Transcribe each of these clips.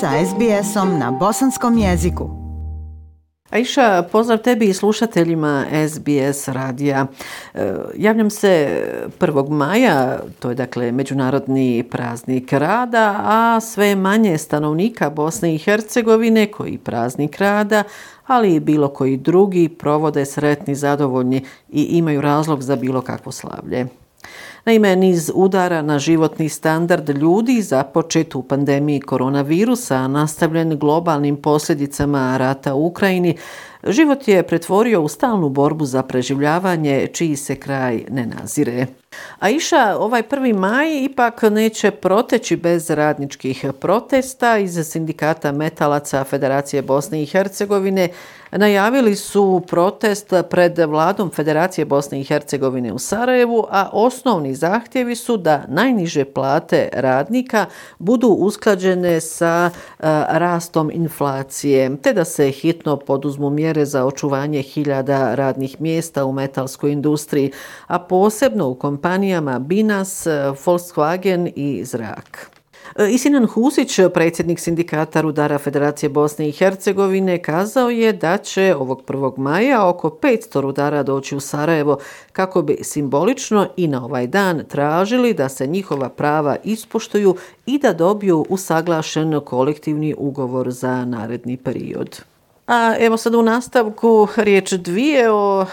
sa SBS-om na bosanskom jeziku. Aisha, pozdrav tebi i slušateljima SBS radija. E, javljam se 1. maja, to je dakle Međunarodni praznik rada, a sve manje stanovnika Bosne i Hercegovine koji praznik rada, ali i bilo koji drugi provode sretni, zadovoljni i imaju razlog za bilo kakvo slavlje. Naime, niz udara na životni standard ljudi započet u pandemiji koronavirusa, nastavljen globalnim posljedicama rata u Ukrajini, život je pretvorio u stalnu borbu za preživljavanje, čiji se kraj ne nazire. A iša, ovaj 1. maj ipak neće proteći bez radničkih protesta iz sindikata metalaca Federacije Bosne i Hercegovine, najavili su protest pred vladom Federacije Bosne i Hercegovine u Sarajevu, a osnovni zahtjevi su da najniže plate radnika budu usklađene sa e, rastom inflacije, te da se hitno poduzmu mjere za očuvanje hiljada radnih mjesta u metalskoj industriji, a posebno u kompanijama Binas, Volkswagen i Zrak. E, Isinan Husić, predsjednik sindikata Rudara Federacije Bosne i Hercegovine, kazao je da će ovog 1. maja oko 500 rudara doći u Sarajevo kako bi simbolično i na ovaj dan tražili da se njihova prava ispoštuju i da dobiju usaglašen kolektivni ugovor za naredni period. A evo sad u nastavku riječ dvije o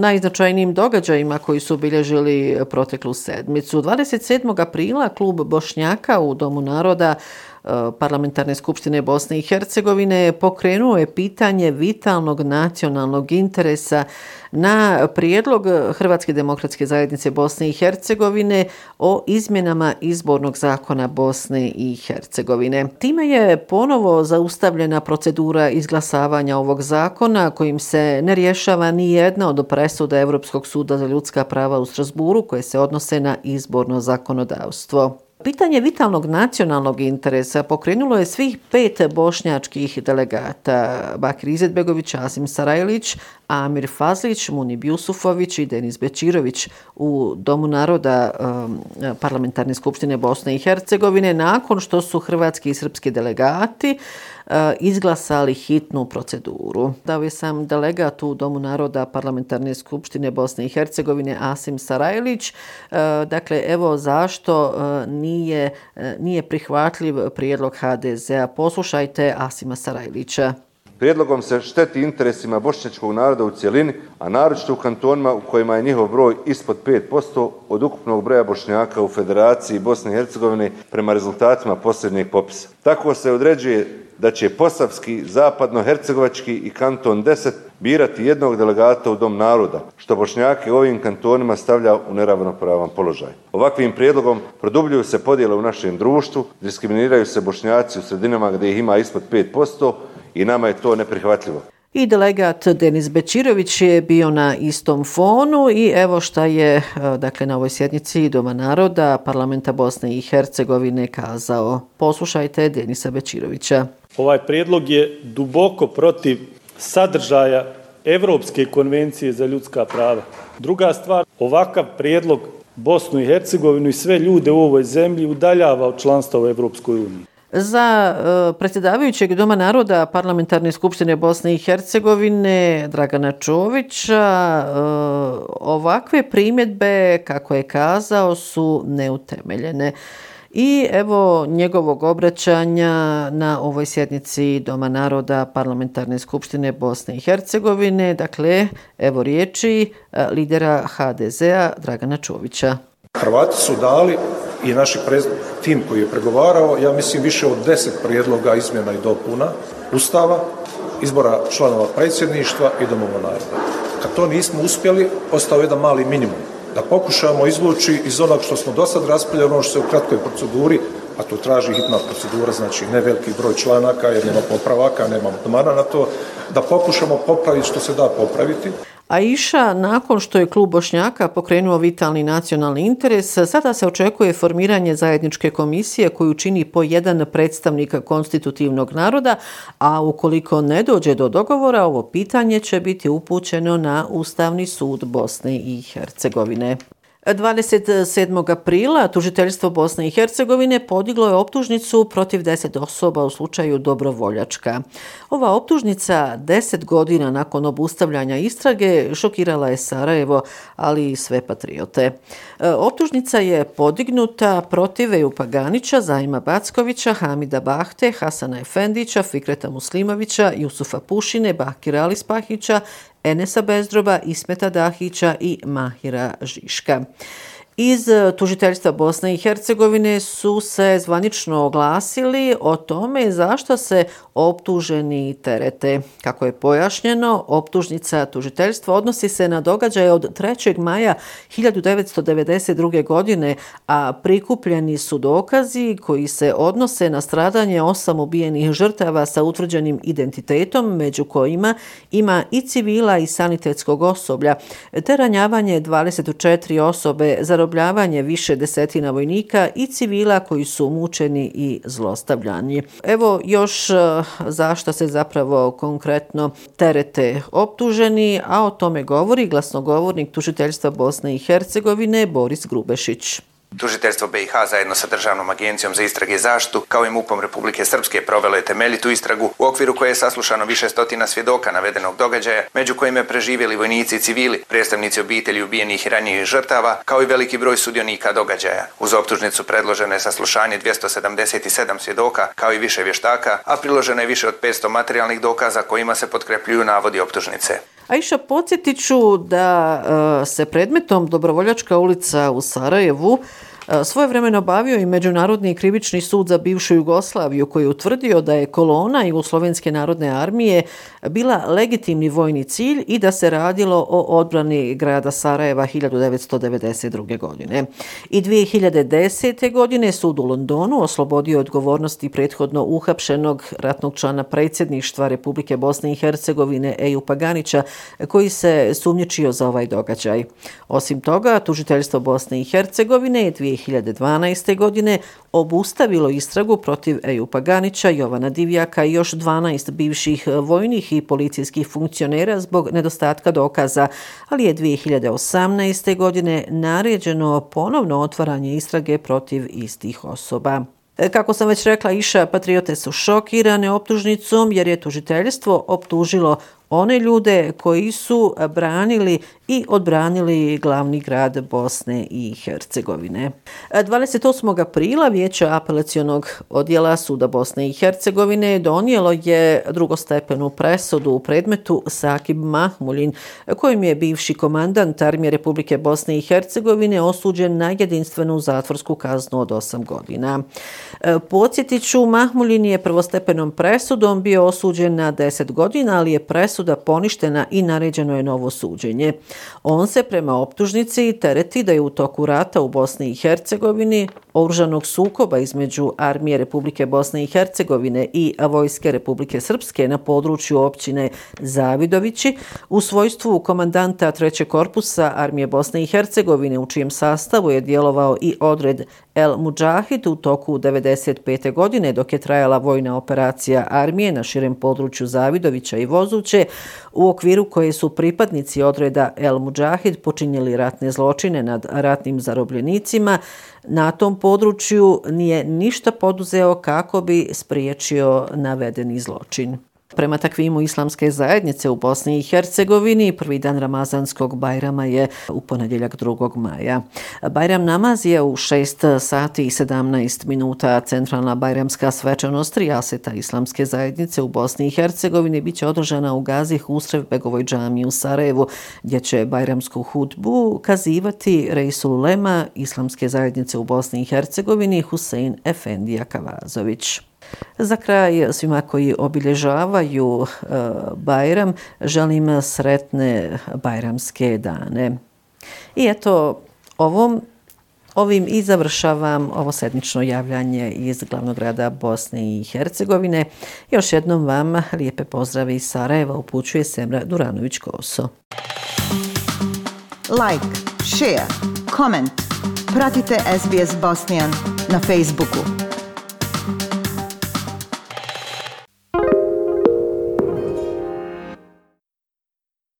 najznačajnijim događajima koji su obilježili proteklu sedmicu. 27. aprila klub Bošnjaka u Domu naroda Eh, Parlamentarne skupštine Bosne i Hercegovine pokrenuo je pitanje vitalnog nacionalnog interesa na prijedlog Hrvatske demokratske zajednice Bosne i Hercegovine o izmjenama izbornog zakona Bosne i Hercegovine. Time je ponovo zaustavljena procedura izglasavanja ovog zakona kojim se ne rješava ni jedna od presuda Evropskog suda za ljudska prava u Strasburu koje se odnose na izborno zakonodavstvo. Pitanje vitalnog nacionalnog interesa pokrenulo je svih pet bošnjačkih delegata. Bakir Izetbegović, Asim Sarajlić, Amir Fazlić, Muni Jusufović i Denis Bečirović u Domu naroda um, Parlamentarne skupštine Bosne i Hercegovine nakon što su hrvatski i srpski delegati uh, E, izglasali hitnu proceduru. Dao je sam delegat u Domu naroda Parlamentarne skupštine Bosne i Hercegovine Asim Sarajlić. E, dakle, evo zašto e, nije, nije prihvatljiv prijedlog HDZ-a. Poslušajte Asima Sarajlića. Prijedlogom se šteti interesima bošnjačkog naroda u cijelini, a naročito u kantonima u kojima je njihov broj ispod 5% od ukupnog broja bošnjaka u Federaciji Bosne i Hercegovine prema rezultatima posljednjeg popisa. Tako se određuje da će Posavski, Zapadno-Hercegovački i kanton 10 birati jednog delegata u Dom naroda, što bošnjake u ovim kantonima stavlja u neravnopravan položaj. Ovakvim prijedlogom produbljuju se podjele u našem društvu, diskriminiraju se bošnjaci u sredinama gdje ih ima ispod 5%, i nama je to neprihvatljivo. I delegat Denis Bečirović je bio na istom fonu i evo šta je e, dakle, na ovoj sjednici Doma naroda parlamenta Bosne i Hercegovine kazao. Poslušajte Denisa Bečirovića. Ovaj prijedlog je duboko protiv sadržaja Evropske konvencije za ljudska prava. Druga stvar, ovakav prijedlog Bosnu i Hercegovinu i sve ljude u ovoj zemlji udaljava od članstva u Evropskoj uniji. Za e, predsjedavajućeg Doma naroda Parlamentarne skupštine Bosne i Hercegovine Dragana Čovića e, ovakve primjedbe, kako je kazao, su neutemeljene. I evo njegovog obraćanja na ovoj sjednici Doma naroda Parlamentarne skupštine Bosne i Hercegovine. Dakle, evo riječi e, lidera HDZ-a Dragana Čovića. Hrvati su dali i naši tim koji je pregovarao, ja mislim više od deset prijedloga izmjena i dopuna Ustava, izbora članova predsjedništva i domova naroda. Kad to nismo uspjeli, ostao jedan mali minimum. Da pokušamo izvući iz onog što smo do sad raspravljali, ono što se u kratkoj proceduri, a to traži hitna procedura, znači ne veliki broj članaka, jer nema popravaka, nema domana na to, da pokušamo popraviti što se da popraviti. A iša, nakon što je klub Bošnjaka pokrenuo vitalni nacionalni interes, sada se očekuje formiranje zajedničke komisije koju čini po jedan predstavnika konstitutivnog naroda, a ukoliko ne dođe do dogovora, ovo pitanje će biti upućeno na Ustavni sud Bosne i Hercegovine. 27. aprila tužiteljstvo Bosne i Hercegovine podiglo je optužnicu protiv 10 osoba u slučaju Dobrovoljačka. Ova optužnica 10 godina nakon obustavljanja istrage šokirala je Sarajevo, ali i sve patriote. E, optužnica je podignuta protiv Eju Paganića, Zajma Backovića, Hamida Bahte, Hasana Efendića, Fikreta Muslimovića, Jusufa Pušine, Bakira Alispahića, Enesa Bezdroba, Ismeta Dahića i Mahira Žiška. Iz e, tužiteljstva Bosne i Hercegovine su se zvanično oglasili o tome zašto se optuženi terete. Kako je pojašnjeno, optužnica tužiteljstva odnosi se na događaje od 3. maja 1992. godine, a prikupljeni su dokazi koji se odnose na stradanje osam ubijenih žrtava sa utvrđenim identitetom, među kojima ima i civila i sanitetskog osoblja, te ranjavanje 24 osobe za zarobljavanje više desetina vojnika i civila koji su mučeni i zlostavljani. Evo još eh, zašto se zapravo konkretno terete optuženi, a o tome govori glasnogovornik tužiteljstva Bosne i Hercegovine Boris Grubešić. Tužiteljstvo BiH zajedno sa Državnom agencijom za istrage i zaštitu, kao i MUPom Republike Srpske, provelo je temeljitu istragu u okviru koje je saslušano više stotina svjedoka navedenog događaja, među kojima je preživjeli vojnici i civili, predstavnici obitelji ubijenih i ranijih žrtava, kao i veliki broj sudionika događaja. Uz optužnicu predloženo je saslušanje 277 svjedoka, kao i više vještaka, a priloženo je više od 500 materijalnih dokaza kojima se potkrepljuju navodi optužnice. Aisha, podsjetit ću da e, se predmetom Dobrovoljačka ulica u Sarajevu E, svoje vremeno nabavio i Međunarodni krivični sud za bivšu Jugoslaviju koji je utvrdio da je kolona Jugoslovenske narodne armije bila legitimni vojni cilj i da se radilo o odbrani grada Sarajeva 1992. godine. I 2010. godine sud u Londonu oslobodio odgovornosti prethodno uhapšenog ratnog člana predsjedništva Republike Bosne i Hercegovine Eju Paganića koji se sumnječio za ovaj događaj. Osim toga, tužiteljstvo Bosne i Hercegovine je 2012. godine obustavilo istragu protiv Eju Paganića, Jovana Divjaka i još 12 bivših e, vojnih i policijskih funkcionera zbog nedostatka dokaza, ali je 2018. godine naređeno ponovno otvaranje istrage protiv istih osoba. E, kako sam već rekla, Iša Patriote su šokirane optužnicom jer je tužiteljstvo optužilo one ljude koji su branili i odbranili glavni grad Bosne i Hercegovine. 28. aprila Vijeće apelacionog odjela Suda Bosne i Hercegovine donijelo je drugostepenu presudu u predmetu Sakib Mahmulin, kojim je bivši komandant Armije Republike Bosne i Hercegovine osuđen na jedinstvenu zatvorsku kaznu od 8 godina. Podsjetiću, Mahmulin je prvostepenom presudom bio osuđen na 10 godina, ali je presuda poništena i naređeno je novo suđenje. On se prema optužnici tereti da je u toku rata u Bosni i Hercegovini oružanog sukoba između Armije Republike Bosne i Hercegovine i Vojske Republike Srpske na području općine Zavidovići u svojstvu komandanta 3. korpusa Armije Bosne i Hercegovine u čijem sastavu je djelovao i odred El Mujahid u toku 95. godine dok je trajala vojna operacija armije na širem području Zavidovića i Vozuće u okviru koje su pripadnici odreda El Mujahid počinjeli ratne zločine nad ratnim zarobljenicima, na tom području nije ništa poduzeo kako bi spriječio navedeni zločin. Prema takvimu islamske zajednice u Bosni i Hercegovini, prvi dan Ramazanskog Bajrama je u ponedjeljak 2. maja. Bajram namaz je u 6 sati i 17 minuta. Centralna Bajramska svečanost Rijaseta islamske zajednice u Bosni i Hercegovini biće održana u Gazi Husrev Begovoj džami u Sarajevu, gdje će Bajramsku hudbu kazivati Rejsul Lema islamske zajednice u Bosni i Hercegovini Husein Efendija Kavazović. Za kraj svima koji obilježavaju e, Bajram, želim sretne Bajramske dane. I eto, ovom Ovim i završavam ovo sedmično javljanje iz glavnog grada Bosne i Hercegovine. Još jednom vam lijepe pozdrave iz Sarajeva upućuje Semra Duranović-Koso. Like, share, comment. Pratite SBS Bosnian na Facebooku.